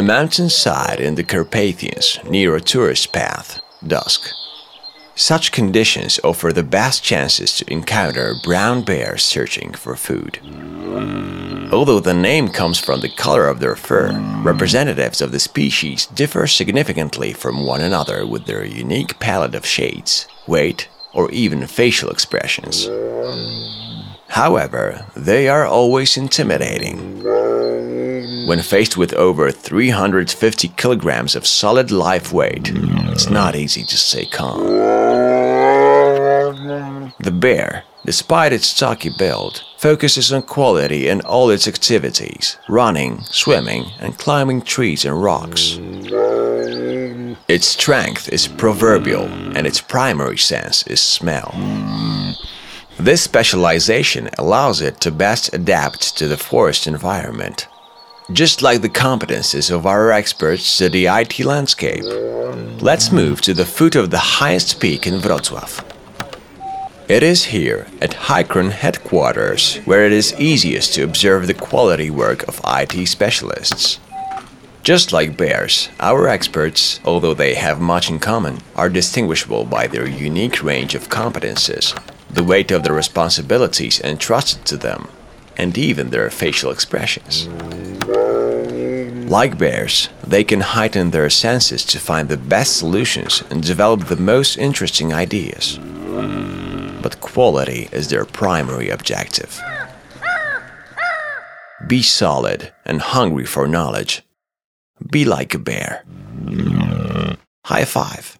A mountainside in the Carpathians near a tourist path, dusk. Such conditions offer the best chances to encounter brown bears searching for food. Although the name comes from the color of their fur, representatives of the species differ significantly from one another with their unique palette of shades, weight, or even facial expressions. However, they are always intimidating. When faced with over 350 kilograms of solid life weight, it's not easy to stay calm. The bear, despite its stocky build, focuses on quality in all its activities running, swimming, and climbing trees and rocks. Its strength is proverbial, and its primary sense is smell. This specialization allows it to best adapt to the forest environment, just like the competences of our experts to the IT landscape. Let's move to the foot of the highest peak in Wrocław. It is here, at Hicron headquarters, where it is easiest to observe the quality work of IT specialists. Just like bears, our experts, although they have much in common, are distinguishable by their unique range of competences the weight of the responsibilities entrusted to them, and even their facial expressions. Like bears, they can heighten their senses to find the best solutions and develop the most interesting ideas. But quality is their primary objective. Be solid and hungry for knowledge. Be like a bear. High five.